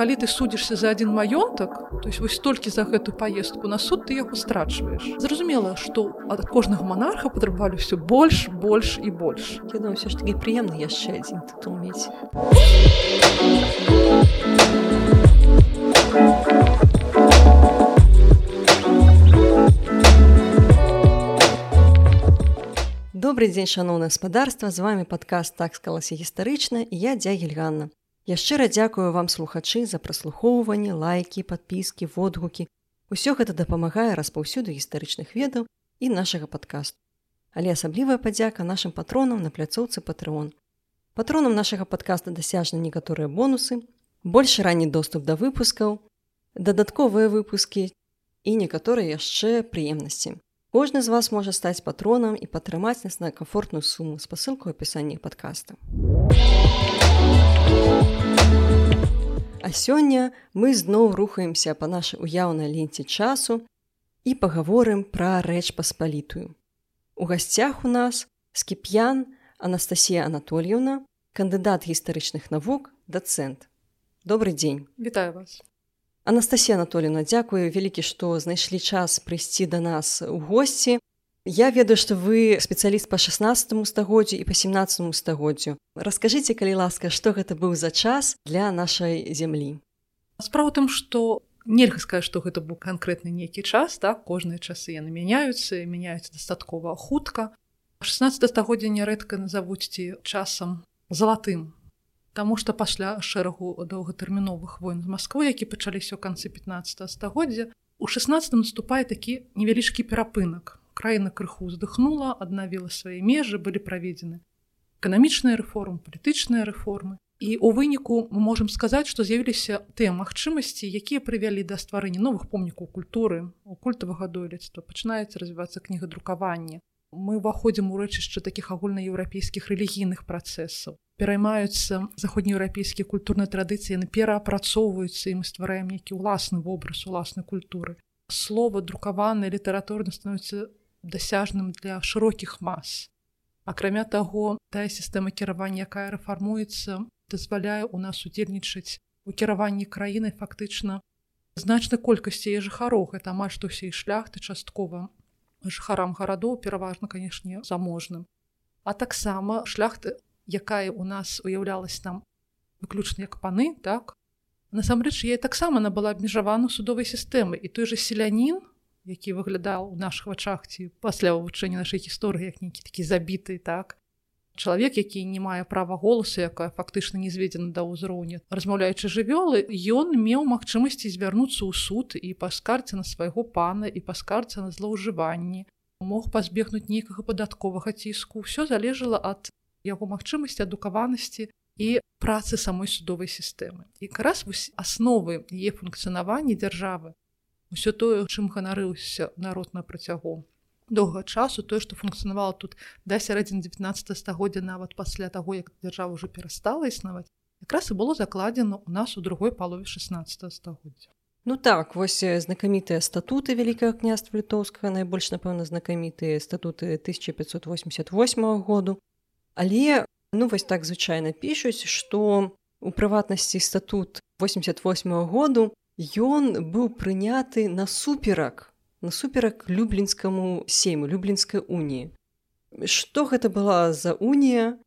калі ты судзішся за адзін маёнтак то есть вось толькі за гэту паездку на суд ты яго страчваеш зразумела што ад кожнага монарха патрабавалі ўсё больш больш і больш Я думаю, все ж таки прыемна яшчэ адзін тытул мець. Добры дзень шаноўна гаспадарства з вами падкаст так скалася гістарычна я дзягельганна. Я шчыра дзякую вам слухачы за праслухоўванне лайкі падпіскі водгукі Усё гэта дапамагае распаўсюду гістарычных ведаў і нашага падкасту. Але асаблівая падзяка нашым патронам на пляцоўцы патрон. Патронам нашага падкаста дасяжны некаторыя бонусы, больш ранні доступ да выпускаў, дадатковыя выпускі і некаторыя яшчэ прыемнасці. Кожны з вас можа стаць патронам і падтрымаць нас на камфортную суму з пасылкай апісанні падкаста. А сёння мы зноў рухаемся па нашай уяўнай ленце часу і пагаворым пра рэч паспалітую. У гасцях у нас скіп'ян Анастасія Анатольевна, кандыдат гістарычных навук, дацэнт. Добрый дзень. Вітаю вас. Анастасія Анатольевна, дзякую вялікі, што знайшлі час прыйсці да нас у госці. Я ведаю, што вы спецыяліст па 16 стагоддзю і па 17 стагоддзю. Раскажыце, калі ласка, што гэта быў за час для нашай зямлі. Справа тым, што нельга сказаць, што гэта быў канкрэтны нейкі час, так кожныя часы яны мяняюцца, мяняюцца дастаткова хутка. 16 стагоддзя нярэдка назавуць ці часам залатым. Таму што пасля шэрагу доўгатэрміновых войн з Масквы, які пачаліся ў канцы 15 стагоддзя, у 16 наступае такі невялічкі перапынак. Краіна крыху уздыхнула, аднавіла свае межы, былі праведзены эканамічныя рэформы, палітычныя рэформы. І у выніку мы можам сказаць, што з'явіліся тыя магчымасці, якія прывялі да стварэння новых помнікаў культуры, у культавага дойлідства пачынаецца развівацца кнігадрукаванне. Мы ўваходзім у рэчышча такіх агульнаеўрапейскіх рэлігійных працэсаў. Пераймаюцца заходнееўрапейскія культурныя традыцыі, яны пераапрацоўваюцца і мы ствараем нейкі ўласны вобраз уласнай культуры. Слова друкаванае літаратурна становіцца дасяжным для шырокіх мас. Акрамя таго, тая сістэма кіравання, якая рэфармуецца, дазваляе ў нас удзельнічаць у кіраванні краінай фактычна значнай колькасці яе жыхароў гэта амаль што ўсе шляхты часткова жыхарам гарадоў пераважна канешне заможным. А таксама шляхты якая у нас уяўлялась там выключна як паны так? Насамрэч я таксама она была абмежавана судовай сістэмы і той же селянін які выглядаў у наших вачах ці пасля вывучэння нашай гісторыі як нейкі такі забіты так. Чалавек які не мае права голасу якая фактычна не зведзена да ўзроўня размаўляючы жывёлы ён меў магчымасці звярнуцца ў суд і паскарце на свайго пана і паскарце на злоўжыванні. Мог пазбегнуць нейкага падатковага ціску. Ўсё залежала ад яго магчымасці адукаванасці і працы самой судовай сістэмы. І раз вось асновы е функцыянавання дзяржавы ўсё тое чым ганарыўся народ на працягу доўга часу тое што функцыянавала тут да сярэдзін 19 стагоддзя нават пасля таго як дзяржава ўжо перастала існаваць якраз і было закладзена у нас у другой палове 16 стагоддзя. Ну так вось знакамітыя статуты вялікага княства літоўскага найбольш напэўна знакамітыя статуты 1588 году. Але ну вось так звычайна пішуць што у прыватнасці статут 88 году ён быў прыняты насуперак насуперак люблінскаму сейму люблінскай уніі что гэта была за унія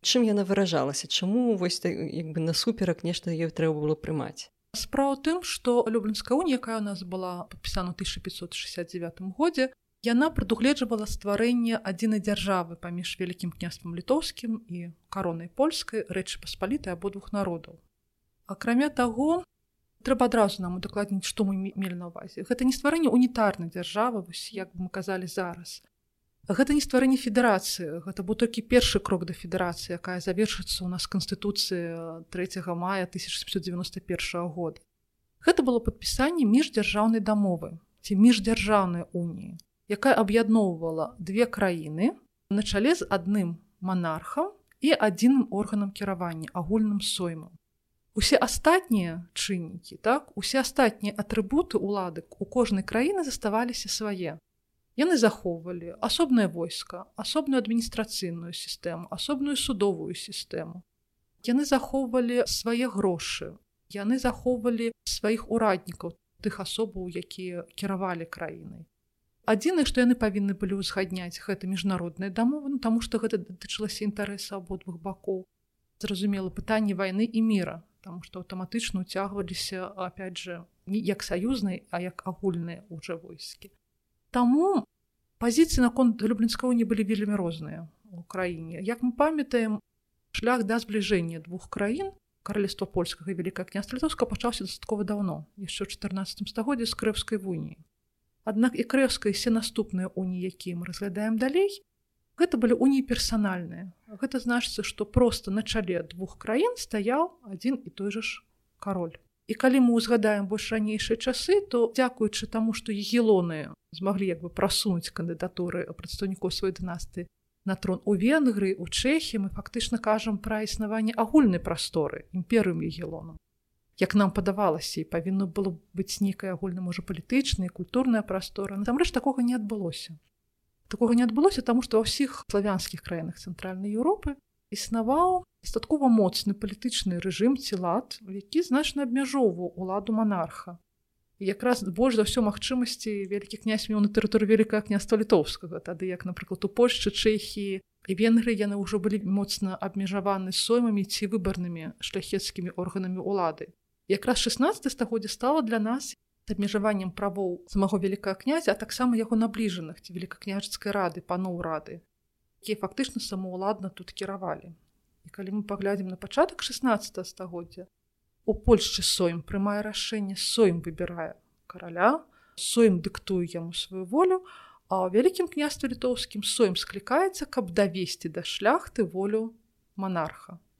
чым яна выражалася чаму вось як бы насуперак нешта ёй трэба было прымаць справа тым што люблінская унія якая у нас была падпісана 1569 годзе яна прадугледжвала стварэнне адзінай дзяржавы паміж вялікім княствам літоўскім і каронай польскай рэчы паспалітай абодвух народаў акрамя таго трэба адразу нам удакладніць што мы мелі на увазе. Гэта не стварэнне унітарнай дзяржавы вось як бы мы казалі зараз. Гэта не стварэнне федэрацыі. Гэта быў толькі першы крок да федэрацыі якая завершыцца ў нас канстытуцыі 3 мая 1791 года. Гэта было падпісанне міждзяржаўнай дамовы ці міждзяржаўнай уніі якая аб'ядноўвала две краіны на чале з адным манархам і адзіным органам кіравання агульным соймам усе астатнія чыннікі так? Усе астатнія атрыбуты улады у кожнай краіны заставаліся свае. Яны захоўвалі асобнае войска асобную адміністрацыйную сістэму асобную судовую сістэму. Яны захоўвалі свае грошы яны захоўвалі сваіх ураднікаў тых асобаў якія кіравалі краінай. Адзінае што яны павінны былі ўзгадняць гэта міжнародныя дамовы ну, таму што гэта датычылася інтарэса абодвух бакоў. Зразумела пытанне вайны і міра там што аўтаматычна уцягваліся опять же не як саюзнай а як агульныя уже войскі Таму пазіцыі наконт люблінскаго не былі вельмі розныя у краіне як мы памятаем шлях да збліжэння двух краін каралевства польскага і вялікае княства літоўска пачаўся дастаткова даўно яшчэ ў 14 стагоддзе з крэўскай вуніі Аднак і крэўская все наступныя уніі, якія мы разглядаем далей, гэта былі уніі персанальныя. Гэта значыцца, што проста на чале двух краін стаяў адзін і той жа ж кароль. І калі мы ўзгадаем больш ранейшыя часы, то дзякуючы таму, што егілоны змаглі як бы прасунуць кандыдатуры прадстаўнікоў сваёй дынасты на трон у Венгрыі, у Чэхі мы фактычна кажам пра існаванне агульнай прасторы імперыум егілонам як нам падавалася і павінна было быць нейкая агульна можа палітычная культурная прастора насамрэч такога не адбылося такога не адбылося таму што ва ўсіх славянскіх краінах цэнтральнай Еўропы існаваў дастаткова моцны палітычны рэжым ці лад які значна абмяжоўваў уладу манарха якраз больш за ўсё магчымасці вялікі князь меў на тэрыторыю вялікае княства літоўскага тады як напрыклад у польшчы чэхіі венгры яны ўжо былі моцна абмежаваны соймамі ці выбарнымі шляхецкімі органамі ўлады якраз 16 стагоддзя стала для нас абмежаваннем правоў самого вялікага князя а таксама яго набліжаных ці великакняжацкай рады паноў рады якія фактычна самаўладна тут кіравалі. І калі мы паглядзім на пачатак 16 стагоддзя у польшчы соем прымае рашэнне соем выбірае караля соем дыктую яму сваю волю а ў вялікім княстве літоўскім соем склікаецца каб давесці да шляхты волю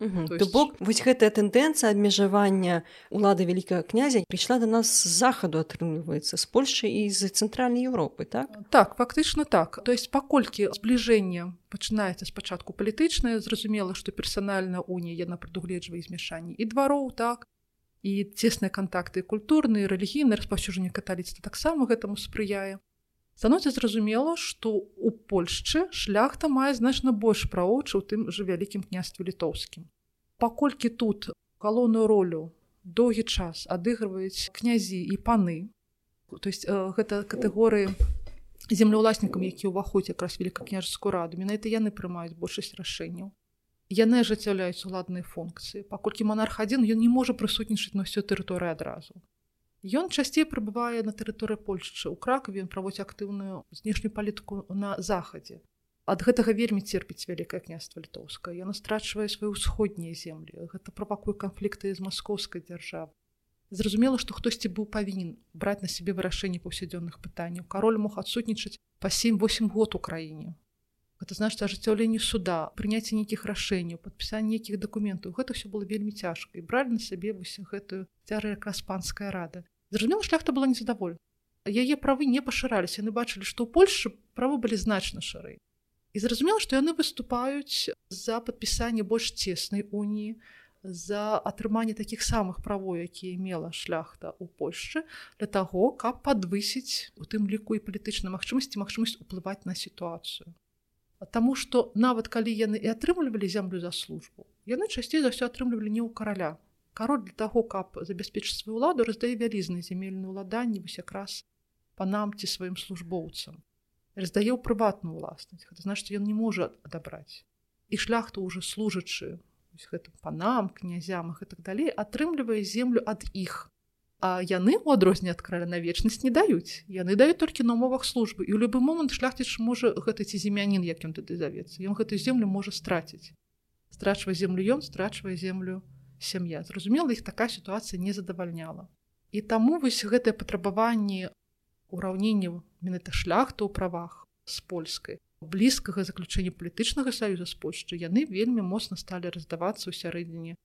монарха есть... бок вось гэтая тэндэнцыя абмежавання улады вялікага князя прыйшла до нас з захаду атрымліваецца з Польшчы і з цэнтральнай Еўропы так? Так фактычна так. То есть паколькі збліжэнне пачынаецца спачатку палітычнае зразумела што персанальная унія яна прадугледжвае змяшанні і двароў так. І цесныя кантакты культурныя рэлігійныя распаўсюджанне каталіцтва таксама гэтаму спрыяе становіцца зразумела што у Польшчы шляхта мае значна больш правоўчы ў тым жа вялікім княстве літоўскім. Паколькі тут галоўную ролю доўгі час адыгрываюць князі і паны то есть э, гэта катэгорыі землеўласнікам які ўваходзяць якраз великакняжскую раду менавіта яны прымаюць большасць рашэнняў. Яны ажыццяўляюць уладныя функцыі паколькі монарх адзін ён не можа прысутнічаць на ўсё тэрыторыю адразу Ён часцей прыбывае на тэрыторыі Польшчы. У кракаве ён праводзіць актыўную знешнюю палітыку на захадзе. Ад гэтага вельмі церпіць вялікае княства літоўскае. Яна страчвае свае ўсходнія землі. Гэта правакуе канфлікты з маскоўскай дзяржавы. Зразумела, што хтосьці быў павінен браць на сябе вырашэнне паўсядзённых пытанняў. Кароль мог адсутнічаць па 7-8 год у краіне. Гэта значыць ажыццяўленне суда, прыняцце нейкіх рашэнняў, падпісанне нейкіх дакументаў. Гэта ўсё было вельмі цяжка і бралі на сябе вось гэтую цяжая краспанская рада. Зразумела, шляхта была незадаволь. Яе правы не пашыраліся, яны бачылі, што ў Польшы правы былі значна шырэй. І зразумела, што яны выступаюць за падпісанне больш цеснай уніі, за атрыманне такіх самых правоў, якія мела шляхта ў Польшчы для таго, каб падвысіць у тым ліку і палітычнай магчымасці магчымасць уплываць на сітуацыю. Таму што нават калі яны і атрымлівалі зямлю за службу, яны часцей за ўсё атрымлівалі не ў караля, кароль для таго каб забяспечыць сваю ладу раздае вялізныя зямельныя ўладанні вось якраз панам ці сваім службоўцам. Раздае ў прыватную ўласнасць. Гэта значит ён не можа адабраць. І шляхту уже служачы гэтым панам князям их и так далей атрымлівае землю ад іх. А яны у адрозне ад краля на вечнасць не даюць. Яны даюць толькі на умовах службы. І ў любы момант шляхціч можа гэта ці землянін як ён тады завецца ён гэтую землю можа страціць. Страчвае землю ён страчвае землю сям'я. Зразумела іх такая сітуацыя не задавальняла. І таму вось гэтае патрабаванне ураўнення менавіта шляхта ў правах з польскай блізкага заключэння палітычнага саюза з польшчы яны вельмі моцна сталі раздавацца ў сярэдзіне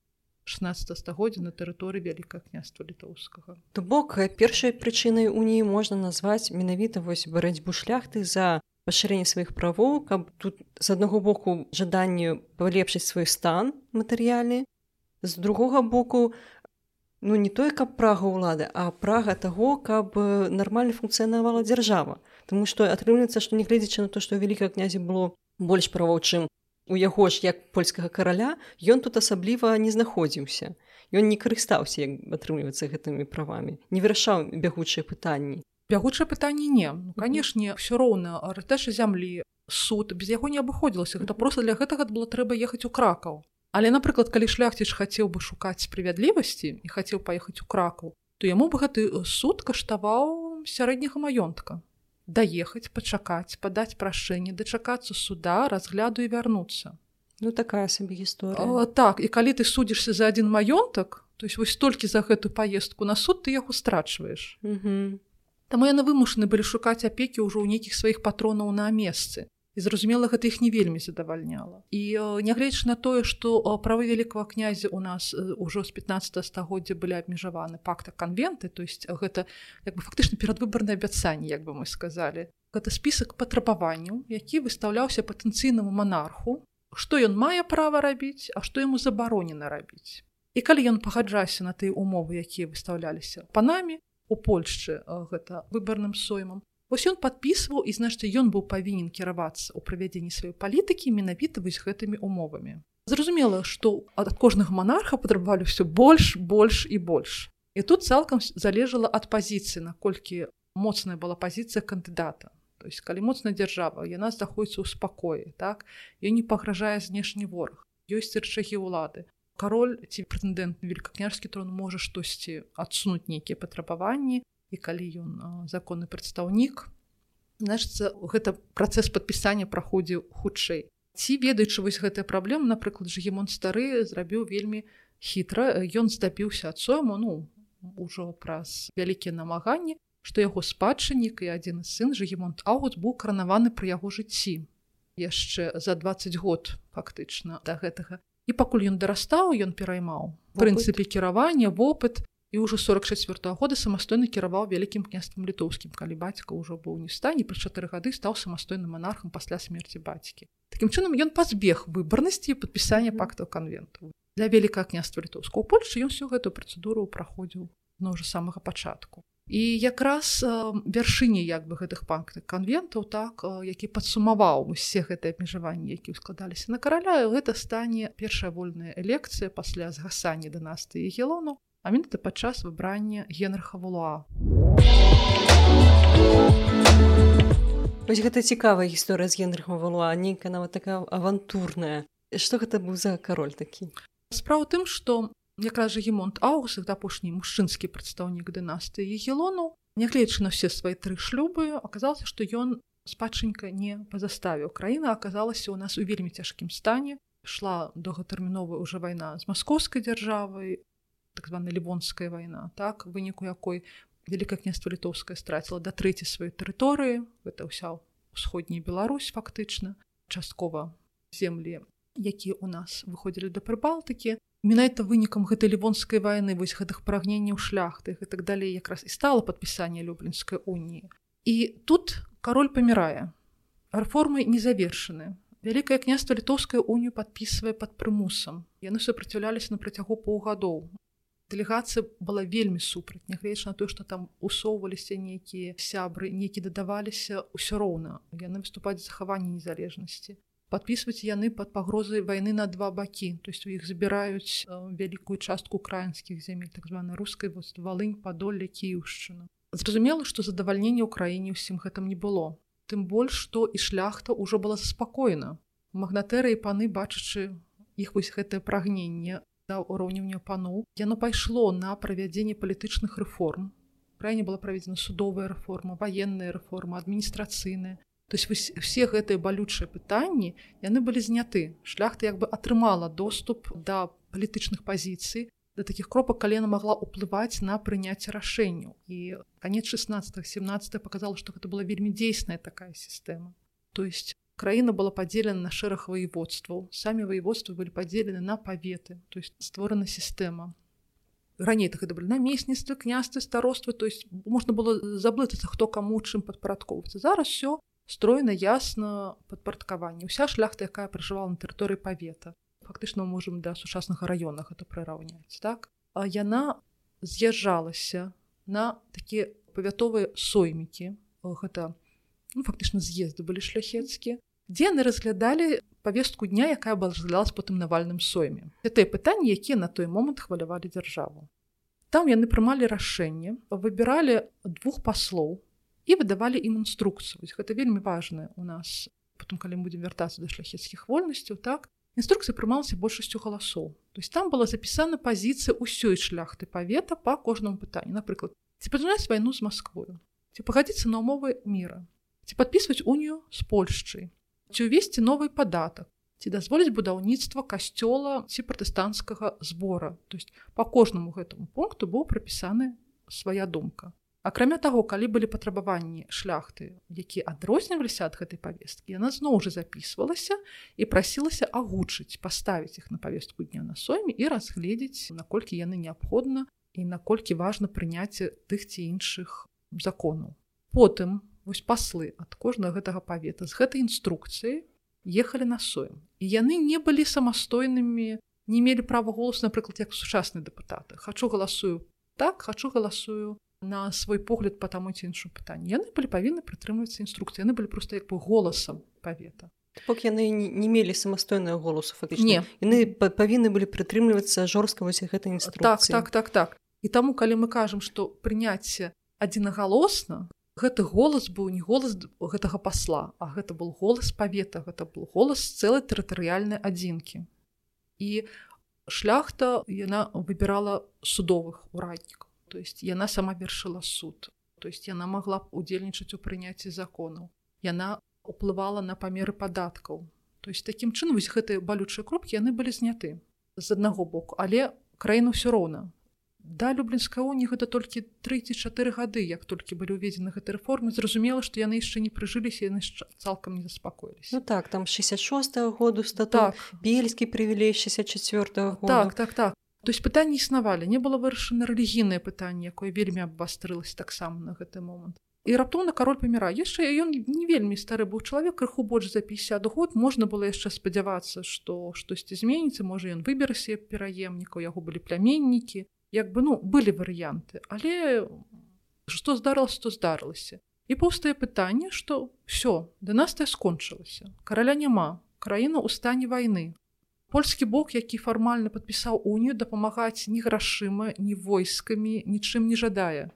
16 стагоддзя на тэрыторыі вялікага княства літоўскага. То бок першай прычынай уніі можна назваць менавіта вось барацьбу шляхты за пашырэнне сваіх правоў каб тут з аднаго боку жаданню палепшыць свой стан матэрыяльны з другога боку ну не той каб прага ўлады а прага таго каб нармальна функцыянавала дзяржава. Таму што атрымліваецца што нягледзячы на то што вялікае князе было больш правоў чым у яго ж як польскага караля ён тут асабліва не знаходзіўся. Ён не карыстаўся як атрымліваецца гэтымі правамі. Не вырашаў бягучыя пытанні. Бягучае пытанне не. Ну, канешне все роўна рэтэша зямлі суд без яго не абыходзілася. Гэта просто для гэтага было трэба ехаць у кракаў але напрыклад калі шляхціч хацеў бы шукаць справядлівасці і хацеў паехаць у кракаў то яму бы гэты суд каштаваў сярэдняга маёнтка. Даехаць пачакаць падаць прашэнне дачакацца суда разгляду і вярнуцца. Ну такая сабе гісторыя. Так і калі ты судзішся за адзін маёнтак то есть вось толькі за гэту паездку на суд ты яго страчваеш. Таму яны вымушаны былі шукаць апекі ўжо ў нейкіх сваіх патронаў на месцы і зразумела гэта іх не вельмі задавальняла. І нягледзяч на тое што правы вялікага князя у нас ўжо з 15 стагоддзя былі абмежаваны пакта канвенты то есть гэта як бы фактычна перадвыбарнае абяцанне як бы мы сказалі. Гэта спісак патрабаванняў які выстаўляўся патэнцыйнаму монарху што ён мае права рабіць а што яму забаронена рабіць. І калі ён пагаджаўся на тыя умовы якія выстаўляліся панамі у польшчы гэта выбарным соймам Вось ён падпісваў і значит ён быў павінен кіравацца ў правядзенні сваёй палітыкі менавіта вось гэтымі умовамі зразумела што ад кожнага монарха патрабавалі ўсё больш больш і больш і тут цалкам залежала ад пазіцыі наколькі моцная была пазіцыя кандыдата То есть калі моцная дзяржава яна знаходіцца ў спакоі так ён не пагражае знешні вораг ёсць рычагі ўлады кароль ці прэтэндэнт великакняжскі трон можа штосьці адсунуць нейкія патрабаванні і калі ён законны прадстаўнік значится гэта працэс падпісання праходзіў хутчэй. Ці ведаючы вось гэтая праблема напрыклад жегемон стары зрабіў вельмі хітра ён здабіўся ад сойму ну ужо праз вялікія намаганні што яго спадчыннік і адзін сын жагемонт Аугут быў каранаваны пры яго жыцці яшчэ за 20 год фактычна да гэтага. І пакуль ён дарастаў ён пераймаў прынцыпе кіравання вопыт і ўжо 44 -го года самастойна кіраваў вялікім княствам літоўскім калі бацька ўжо быў не стане пры чатыры гады стаў самастойным монархам пасля смерти бацькі Такім чынам ён пазбег выбарнасці падпісання пактаў канвенту для вялікага княства літоўского Польшы ён всю гэту працэдуру праходзіў на ўжо самага пачатку і якраз вяршыні як бы гэтых панктых канвентаў так які падсумаваў усе гэтыя абмежаванні які складаліся на караля гэта стане першая вольная элекцыя пасля згасання дынастыі гелону а менавіта падчас выбрання генрха вулуа Вось гэта цікавая гісторыя з генрхам вулуа нейкая нават такая авантурная. Што гэта быў за кароль такі? Справа тым што якраз жа гемонт Аугус апошні мужчынскі прадстаўнік дынастыі егелону нягледзячы на все свае тры шлюбы аказалася што ён спадчынка не пазаставіў краіна аказалася ў нас у вельмі цяжкім стане. Шла доўгатэрміновая уже вайна з маскоўскай дзяржавай так званая лівонская вайна так? Выніку якой вялікае княства літоўская страціла да трэці сваёй тэрыторыі гэта ўся ўсходняя Беларусь фактычна часткова землі якія ў нас выходзілі да прыбалтыкі. Менавіта вынікам гэтай лівонскай вайны вось гэтых прагненняў шляхты і так далей якраз і стала падпісанне люблінскай уніі. І тут кароль памірае. Рэформы не завершаны. Вялікае княства літоўская унію падпісвае пад прымусам. Яны супраціўляліся на працягу паўгадоў дэлегацыя была вельмі супраць нягледзяч на тое што там усоўваліся нейкія сябры некі дадаваліся ўсё роўна яны выступаць захаванне незалежнасці подписывать яны под пагрозай войны на два бакі то есть у іх забіраюць э, вялікую частку украінскіх земель так званой рускай вот валынь падолля кіўшчына зразумела что задавальненне ўкраіне ўсім гэтым не было. Тым больш что і шляхта ўжо была заспакоена магнатэры і паны бачачы іх вось гэтае прагненне да уроўнення паноў яно пайшло на правядзенне палітычных рэформ крайне была праведзена судовая рэформа военная рэформа адміністрацыйная То есть все гэтыя балючыя пытанні яны былі зняты. шляхта як бы атрымала доступ да палітычных пазіцый, да такіх кропак калена магла ўплываць на прыняцце рашэнняў. І канец 16-17 показала, што гэта была вельмі дзейсная такая сістэма. То есть краіна была падзелена на шэраг ваеводстваў. Самі ваеводствы былі падзелены на паветы, то есть створана сістэма. Раней гэта былі намесніцтвы, княствы, староствы, то есть можна было заблытацца, хто каму чым падпарадкоўвацца. Зараз все стройна ясна падпарадкаванне уся шляхта якая пражывала на тэрыторыі павета фактычна можемм да сучаснага раёнах это прыраўняць так а яна з'язджалася на такія павятовыя соймікі гэта ну, фактычна з'езды былі шляхецкія дзе яны разглядалі павестку дня якая разглядалась потым навальным сойме. Тыя пытанні якія на той момант хвалявалі дзяржаву. Там яны прымалі рашэнне выбіралі двух паслоў і выдавалі ім інструкцыю. Гэта вельмі важна у нас потом калі будем вяртацца да шляхецкіх вольнасцяў так інструкцыя прымалася большасцю галасоў. То есть там была запісана пазіцыя ўсёй шляхты павета по кожнаму пытанню напрыклад ці пачынаць вайну з Масквою? Ці пагадзіцца на умовы мира ці падпісваць унію з Польшчай ці ўвесці новы падатак дазволіць будаўніцтва касцёла ці пратэстанцкага збора. То есть по кожнаму гэтаму пункту быў прапісаны свая думка. Акрамя таго калі былі патрабаванні шляхты якія адрозніваліся ад гэтай павесткі яна зноў жа записывалася і прасілася агучыць паставіць іх на павестку дня на сойме і разгледзець наколькі яны неабходна і наколькі важна прыняцце тых ці іншых законаў. Потым вось паслы ад кожнага гэтага павета. З гэтай інструкцыі ехалі на соем і яны не былі самастойнымі не мелі права голос напрыклад як сучасныя дэпутаты. Хачу галасую так хачу галасую на свой погляд по таму ці іншым пытанні яны былі павінны прытрымвацца інструкцыі. Яны былі просто як бы голасам павета. Пок яны не мелі самастойнага голасу фактычна. Яны павінны былі прытрымлівацца жорстка вось гэтай інструкцыі. так так так так. І таму калі мы кажам што прыняцце адзінагалосна гэты голас быў не голас гэтага пасла а гэта был голас павета гэта был голас цэлай тэрытарыяльнай адзінкі. І шляхта яна выбірала судовых ураднікаў то есть яна сама вершыла суд то есть яна могла б удзельнічаць у прыняцці законаў. Яна уплывала на памеры падаткаў. То есть такім чынам вось гэтыя балючыя кропкі яны былі зняты з аднаго боку але краіну ўсё роўна Да люблінская уні гэта толькі 34 гады як толькі былі ўведзены гэтай рэформы зразумела што яны яшчэ не прыжыліся яны цалкам не заспакоіліся ну, так там 66 -го году статак бельскі прывілей 64 -го так так так то есть пытанні існавалі не было вырашана рэлігійнае пытанне якое вельмі абвастрылася таксама на гэты момант і раптоўна кароль паміра яшчэ ён не вельмі стары быў чалавек крыху больш за 50 год. Можна было яшчэ спадзявацца што штосьці зменіцца можа ён выберасе пераемнікаў яго былі пляменнікі як бы ну былі варыянты але што здарылася то здарылася. І пустае пытанне што все дынастыя скончылася караля няма краіна ў стане вайны польскі бок які фармальна падпісаў унію дапамагаць ні грашыма ні войскамі нічым не жадае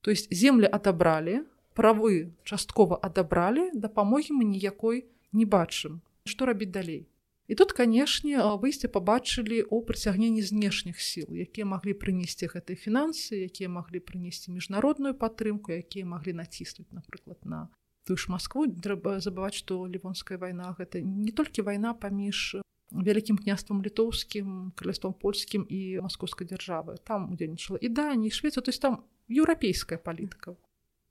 то есть землі адабралі правы часткова адабралі дапамогі мы ніякой не бачым што рабіць далей І тут, канешне, выйсце пабачылі ў прыцягненні знешніх сіл, якія маглі прынесці гэтай фінансы, якія маглі прынесці міжнародную падтрымку, якія маглі націснуць, напрыклад, на тую ж Маскву. трэба забываць, што лівонская вайна гэта не толькі вайна паміж вялікім княствам літоўскім, каляством польскім і маскоўскай дзяржавы. Там удзельнічала і да, не швеца, то есть там еўрапейская палітыка.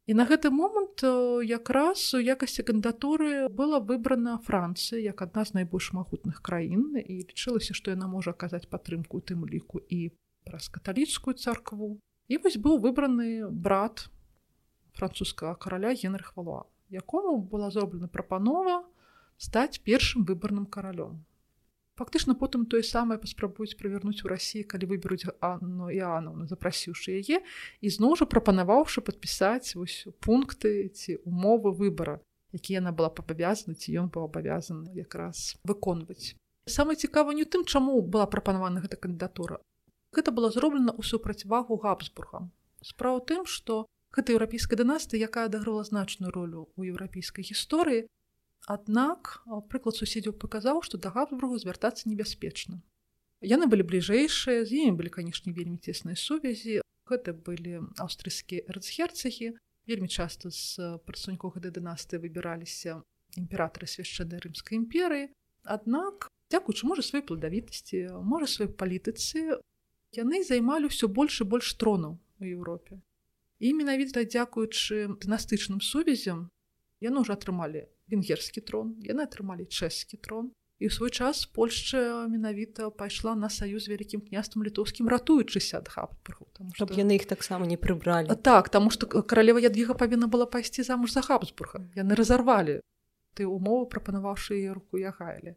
І на гэты момант якраз у якасці кандатуры была выбрана Францыя як адна з найбольш магутных краін і лічылася, што яна можа аказаць падтрымку у тым ліку і праз каталіцкую царкву. І вось быў выбраны брат французскага караля Генрых Валуа, якому была зроблена прапанова стаць першым выбарным каралём фактычна потым тое самае паспрабуюць правярнуць у рассіі калі выберуць Анну іанаўну запрасіўшы яе і зноў жа прапанаваўшы падпісаць вось пункты ці умовы выбара які яна была пабавязана ці ён быў абавязаны якраз выконваць. Самае цікава не тым чаму была прапанавана гэта кандыдатура. Гэта была зроблена ў супрацьвагу габсбургам. Справа тым што гэта еўрапейская дынастыя якая адыграла значную ролю ў еўрапейскай гісторыі Аднак прыклад суседзяў паказаў, што да габсбургу звяртацца небяспечна. Яны былі бліжэйшыя, з імі былі, канешне, вельмі цесныя сувязі. Гэта былі аўстрыйскія эрцгерцагі. Вельмі часта з працунькоў гэтай дынастыі выбіраліся імператары свяшчэннай рымскай імперыі. Аднак, дзякуючы можа сваёй пладавітасці, можа сваёй палітыцы, яны займалі ўсё больш і больш тронаў у Еўропе. І менавіта дзякуючы дынастычным сувязям, яны ўжо атрымалі венгерскі трон. Яны атрымалі чэшскі трон. І ў свой час Польшча менавіта пайшла на саюз вялікім княствам літоўскім ратуючыся ад хаббургу што... яны іх таксама не прыбралі так таму што каралева ядвіга павінна была пайсці замуж за хабсбурга яны разарвалі ты умовы прапанаваўшы яе руку ягайлі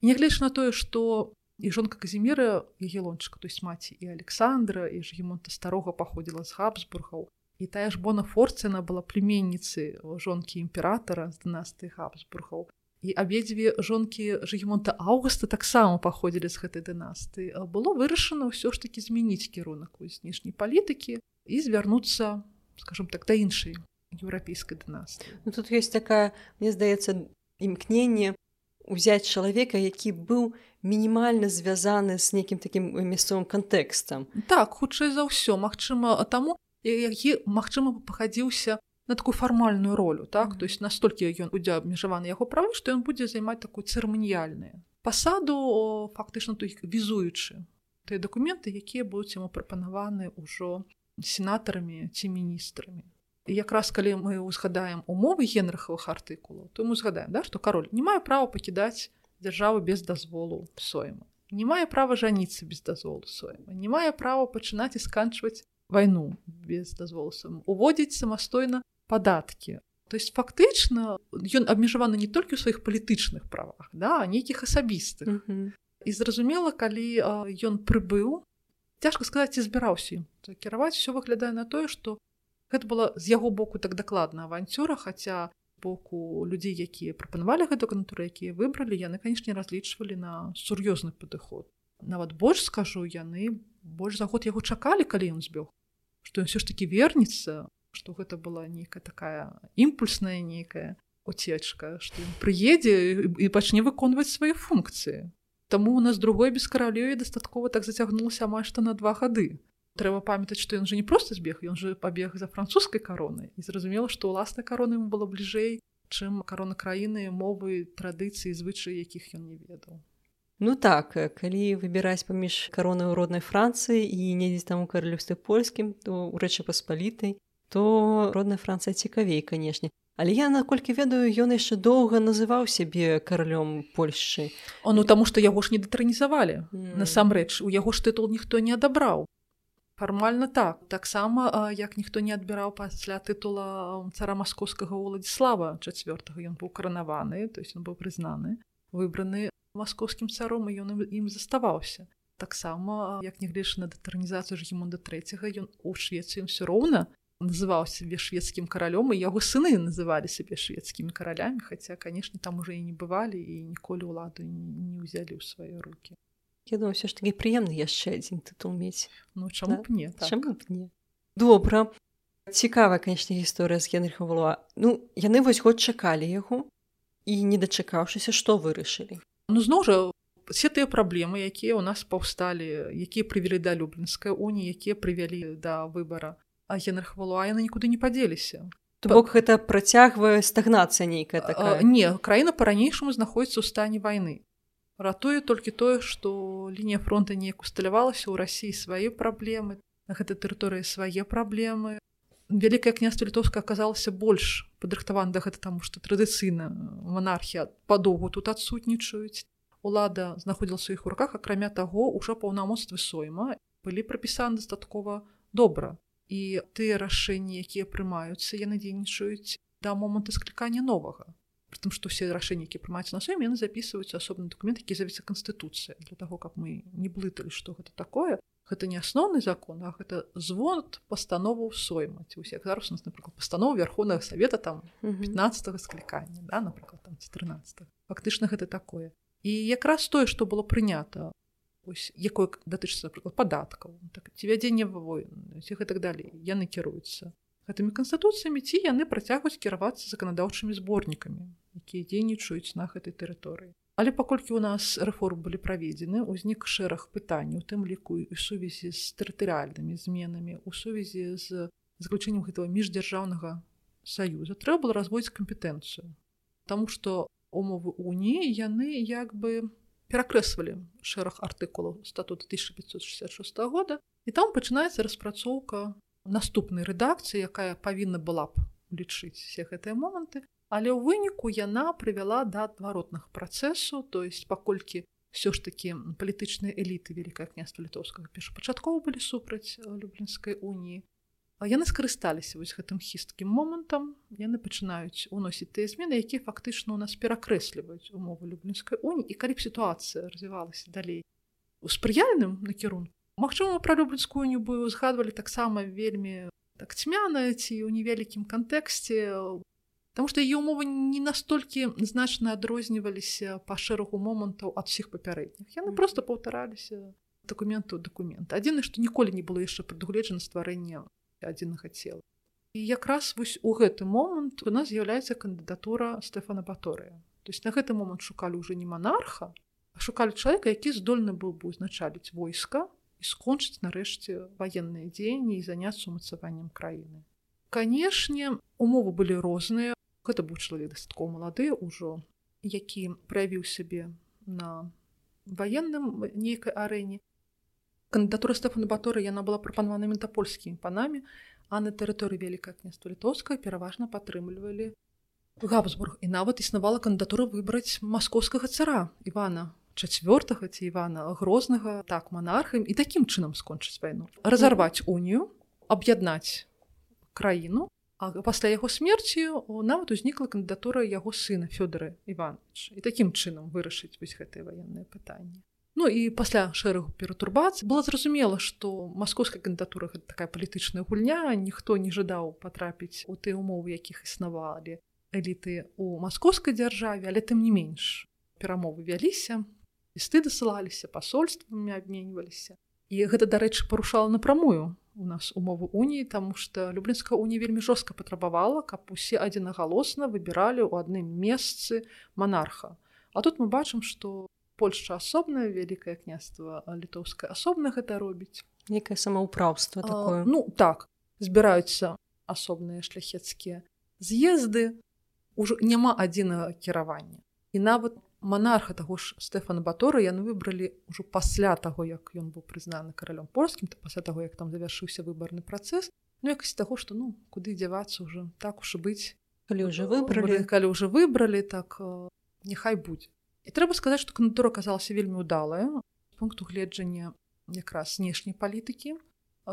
нягледзяч на тое што і жонка казіміра егелончыка то есть маці і александра і ж гемонта старога паходзіла з хабсбургаў і тая ж бона форцена была племенніцы жонкі імператара з дынастыі хабсбургаў і абедзве жонкі жыгемонта аўгуста таксама паходзілі з гэтай дынасты было вырашана ўсё ж таки змяніць кірунак у знешняй палітыкі і звярнуцца скажем так да іншай еўрапейскай дынасты ну, тут ёсць такая мне здаецца імкненне узяць чалавека які быў мінімальна звязаны з нейкім такім мясцовым кантэкстам так хутчэй за ўсё Мачыма таму які магчыма пахадзіўся на такую фармальную ролю так mm -hmm. то есть настолькі ён будзе абмежаваны яго правы што ён будзе займаць такую цырыманіяльную пасаду фактычна то візуючы тыя дакументы якія будуць яму прапанаваны ўжо сенатарамі ці міністрамі якраз калі мы узгадаем умовы генрахавых артыкулаў то мы згадаем да што кароль не мае права пакідаць дзяржаву без дазволу сойма не мае права жаніцца без дазволу сойма не мае права пачынаць і сканчваць вайну без дазволу уводзіць самастойна падаткі то есть фактычна ён абмежаваны не толькі ў сваіх палітычных правах да нейкіх асабістых mm -hmm. і зразумела калі ён прыбыў цяжка сказаць ці збіраўся кіраваць все выглядае на тое что гэта было з яго боку так дакладна аванцюра хаця боку людзей якія прапанавалі гэту кантуру якія выбралі яны канешне разлічвалі на сур'ёзны падыход. Нават больш скажу яны больш за год яго чакалі калі ён збег што ён все ж таки вернецца што гэта была нейкая такая імпульсная нейкая уцечка што ён прыедзе і пачне выконваць свае функцыі Таму у нас другой без каралёю дастаткова так зацягнулася амаль што на два гады трэба памятаць што ён жа не просто збег ён же пабег за французскай каронай і зразумела што ўласна карона ему было бліжэй чым карона краіны мовы традыцыі звычаі якіх ён не ведаў Ну так калі выбіраць паміж каронай у роднай францыі і недзе там у каралюстве польскім то у рэчы паспалітай то родная францыя цікавей канешне але я наколькі ведаю ён яшчэ доўга называў сябе каралём польшчы. О ну таму што яго ж не дэтранізавалі. Mm. насамрэч у яго ж тытул ніхто не адабраў. Фармальна так. Таксама як ніхто не адбіраў пасля тытула цара маскоўскага уладзіслава чавёртага ён быў каранаваны то есть он быў прызнаны выбраны маскоўскім царом і ён ім заставаўся таксама як нягледзяч на дэтранізацыю жгемонда трэцяга ён у швецыі ўсё роўна называў сябе шведскім каралём і яго сыны называлі сябе шведскімі каралямі хаця канешне там уже і не бывалі і ніколі ўладу не ўзялі ў свае руки Я думаю все ж таки прыемны яшчэ адзін тытул мець Ну чаму да? б не так. чаму б не? Добра. Цікавая канечне гісторыя з генрыха валуа. Ну яны вось год чакалі яго і не дачакаўшыся што вырашылі Ну зноў жа все тыя праблемы якія ў нас паўсталі якія прывялі да люблінскай уніі якія прывялі да выбара а генрах валуа яны нікуды не падзеліся бок гэта працягвае стагнацыя нейкая такая? не краіна па-ранейшаму знаходіцца ў стане вайны. Ратуе толькі тое што лінія фронта неяк усталявалася ў рассіі свае праблемы на гэтай тэрыторыі свае праблемы вялікае княства літоўска аказалася больш падрыхтавана да гэта таму што традыцыйна манархія падоўгу тут адсутнічаюць лада знаходзіла сваіх руках акрамя таго ўжо паўнамоцтвы сойма былі прапісаны дастаткова добра і тыя рашэнні якія прымаюцца яны дзейнічаюць да моманту склікання новага притым што все рашэнні які прымаюцца на сваім яны записываюць асобны документ які завецца канстытуцыя для того каб мы не блыталі што гэта такое гэта не асноўны закон а гэта звод пастанову сойма ці усе зараз у нас напрыклад пастанова верховнага савета там 15 склікання да напрыклад там 14 фактычна гэта такое. І якраз тое што было прынята ось якое датычыцца напрыклад падаткаў так ці вядзення войн ці гэтак далей яны кіруюцца гэтымі канстытуцыямі ці яны працягваюць кіравацца заканадаўчымі зборнікамі якія дзейнічаюць на гэтай тэрыторыі але паколькі у нас рэформ былі праведзены узнік шэраг пытанняў тым ліку і сувязі з тэрытарыальнымі зменамі у сувязі з заключэннем гэтага міждзяржаўнага саюза трэба было разводзіць кампетэнцыю. Таму што умовы уніі яны як бы перакрэсвалі шэраг артыкулаў статута 1566 года і там пачынаецца распрацоўка наступнай рэдакцыі якая павінна была б лічыць все гэтыя моманты але ў выніку яна прывяла да адваротных працэсу то есть паколькі все ж таки палітычныя эліты вялікае княства літоўскага першапачаткова былі супраць люблінскай уніі яны скарысталіся вось гэтым хісткім момантам. Яны пачынаюць уносіць тыя змены якія фактычна у нас перакрэсліваюць умовы люблінскай уні. І калі б сітуацыя развівалася далей у спрыяльным накірунку Магчыма пра люблінскую не бы узгадвалі таксама вельмі так цьмяна ці ў невялікім кантэксце Таму што яе ўмовы не настолькі значна адрозніваліся па шэрагу момантаў ад усіх папярэдніх. Яны просто паўтараліся дакументу дакумент. Адзіны, што ніколі не было яшчэ прадугледжана стварэнне адзінага цела. І якраз вось у гэты момант у нас з'яўляецца кандыдатура Стэфана Баторыя. То есть на гэты момант шукалі ўжо не манарха, а шукалі чалавека, які здольны быў бы узначаліць войска і скончыць нарэшце ваенныя дзеянні і заняцца умацаваннем краіны. Канешне, умовы былі розныя, гэта быў чалавек дастаткова малады ўжо які праявіў сябе на ваенным нейкай арэне кандыдатура стэфана баторы яна была прапанавана метапольскімі панамі а на тэрыторыі вялікая княства літоўская пераважна падтрымлівалі габсбург. І нават існавала кандыдатура выбраць маскоўскага цара івана чацвёртага ці івана грознага так манархам і такім чынам скончыць вайну разарваць унію аб'яднаць краіну А пасля яго смерці нават узнікла кандыдатура яго сына Фёдора Іванович і такім чынам вырашыць вось гэтае ваеннае пытанне. Ну і пасля шэрагу пературбацыі было зразумела, што маскоўская кандыдатура гэта такая палітычная гульня, ніхто не жадаў патрапіць у тыя умовы, якіх існавалі эліты ў маскоўскай дзяржаве, але тым не менш перамовы вяліся, лісты дасылаліся пасольствамі абменьваліся. І гэта, дарэчы, парушала напрамую у нас умовы уніі тому что люблінская уні вельмі жорстка патрабавала каб усе адзінагалосна выбіралі ў адным месцы монарха. А тут мы бачым что польша асобная вялікае княства літоўская асобна гэта робіць некае самаўпраўства такое. ну так збіраюцца асобныя шляхецкія з'езды ўжо няма адзінага кіравання і нават монарха таго ж Стэфана Батора яны выбралі ўжо пасля таго як ён быў прызнаны каралём польскім то пасля таго як там завяршыўся выбарны працэс ну якасць таго што ну куды дзявацца ўжо так уж быць калі ўжо выбралі калі ўжо выбралі так няхай будзе і трэба сказаць што кандыдура аказалася вельмі удалая. Пункту гледжання якраз знешняй палітыкі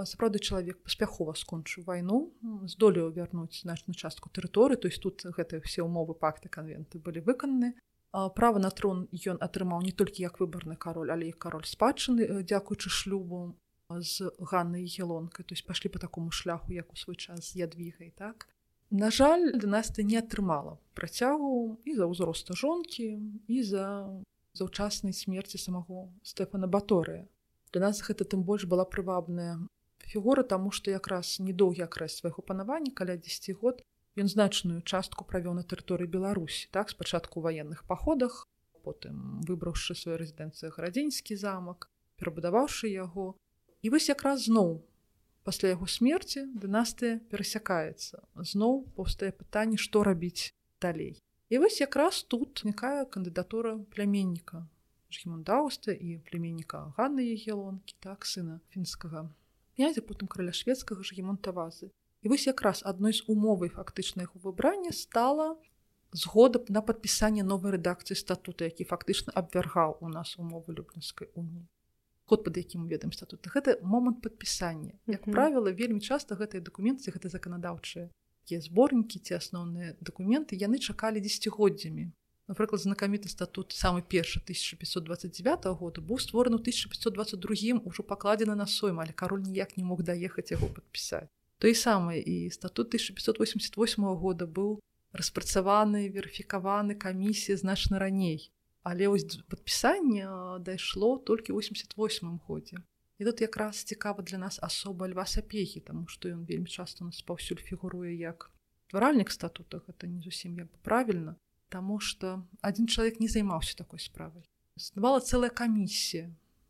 сапраўды чалавек паспяхова скончыў вайну здолеў вярнуць значную частку тэрыторыі то есть тут гэтыя все умовы пакты канвенты былі выкананы права на трон ён атрымаў не толькі як выбарны кароль але і кароль спадчыны дзякуючы шлюбу з ганнай гелонкай то есть пашлі по такому шляху як у свой час з ядвігай так? На жаль дынастыя не атрымала працягу і за ўзроста жонкі і за заўчаснай смерці самого стэфана баторыя. Для нас гэта тым больш была прывабная фігура таму што якраз недоўгі акрас свайго панавання каля 10 год Ён значную частку правёў на тэрыторыі Беларусі так спачатку ваенных паходах, потым выбраўшы сваю рэзідэнцыю гарадзеньскі замак, перабудаваўшы яго. І вось якраз зноў пасля яго смерці дынастыя перасякаецца. зноў паўстае пытанне, што рабіць далей. І вось якраз тут знікае кандыдатура пляменніка Жмундауста і племенніка Ганны Егелонкі, так сына фінскага князя потым краля шведскага жгемонтавазы. І вось якраз адной з умовай фактычна яго выбрання стала згода на падпісанне новай рэдакцыі статута, які фактычна абвяргаў у нас умовы люблінскай уніі. Ход пад якім ведаем статут гэта момант падпісання. Як mm -hmm. правіла, вельмі часта гэтыя дакументы, гэта заканадаўчыя зборнікі ці асноўныя дакументы яны чакалі дзегоддзямі. Напрыклад, знакаміты статут самы першы 1529 года быў створаны ў 1522 ужо пакладзены на сойм, але кароль ніяк не мог даехаць яго падпісаць той самы і статут 1588 года быў распрацаваны верыфікаваны камісія значна раней. Але вось падпісанне дайшло толькі 88 годзе і тут якраз цікава для нас асоба льва сапехі тому што ён вельмі часто нас паўсюль фігуруе як тваральнік статута гэта не зусім як бы правільна Таму што адзін чалавек не займаўся такой справай. Існавала цэлая камісія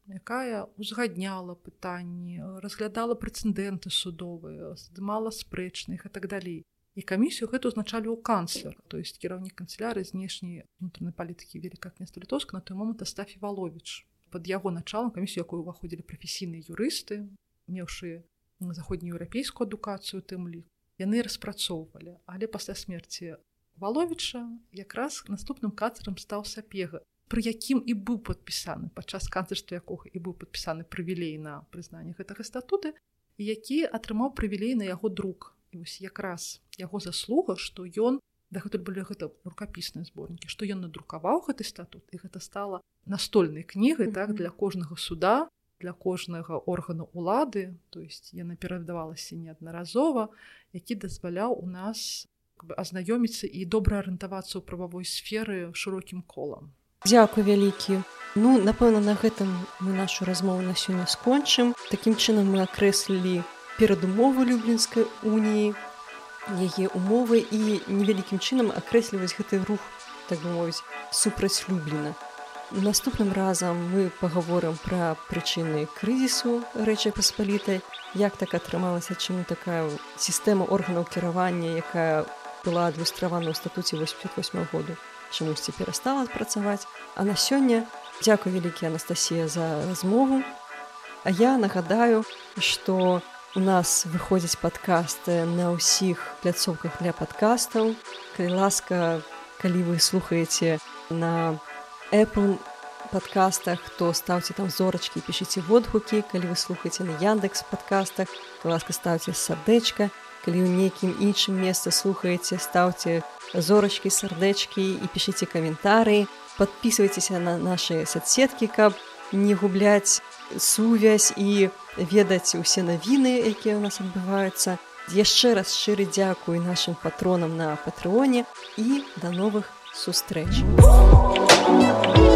якая узгадняла пытанні разглядала прэцэдэнты судовыя здымала спрэчных і так далей. І камісію гэта узначалі ў канцлер то есть кіраўнік канцеляры знешняй унутранай палітыкі великка княства літоўска на той момант стафі валович под яго началом камісію якую ўваходзілі прафесійныя юрысты меўшы заходнееўрапейскую адукацыю тым лік яны распрацоўвалі. Але пасля смерти валовича якраз наступным кацерам стаў сапега пры якім і быў падпісаны падчас канцэрства якога і быў падпісаны прывілей на прызнанне гэтага статуты які атрымаў прывілей на яго друк. І вось якраз яго заслуга што ён дагэтуль былі гэта рукапісныя зборнікі што ён надрукаваў гэты статут і гэта стала настольнай кнігай mm -hmm. так для кожнага суда для кожнага органу улады то есть яна перадавалася неаднаразова які дазваляў у нас азнаёміцца і добра арыентавацца ў прававой сферы шырокім колам Дзякуй вялікі Ну напэўна на гэтым мы нашу размову на сёння скончым. Такім чынам мы акрэслілі перадумову люблінскай уніі яе умовы і невялікім чынам акрэсліваць гэты рух так бы мовіць супраць любліна наступным разам мы паговорым пра прычыны крызісу рэчы паспалітай як так атрымалася чаму такая сістэма органаў кіравання якая была адлюстравана ў статуце 88 году чамусьці перастала працаваць а на сёння дзякуй вялікі Анастасія за размову. А я нагадаю што у нас выходзіць падкасты на ўсіх пляцоўках для падкастаў калі ласка калі вы слухаеце на Apple подкастах то ставце там зорачкі пішыце водгукі. Калі вы слухаеце на яндекс подкастах то ласка ставце сардэчка калі ў нейкім іншым месцы слухаеце стаўце зорачкі сардэчкі і пішыце каментары. Подписывайтеся на наши соцсеткі каб не губляць сувязь і ведаць усе навіны якія ў нас адбываюцца. Яшчэ раз шчыры дзякуй нашим патронам на патрыоне і да новых сустрэч. у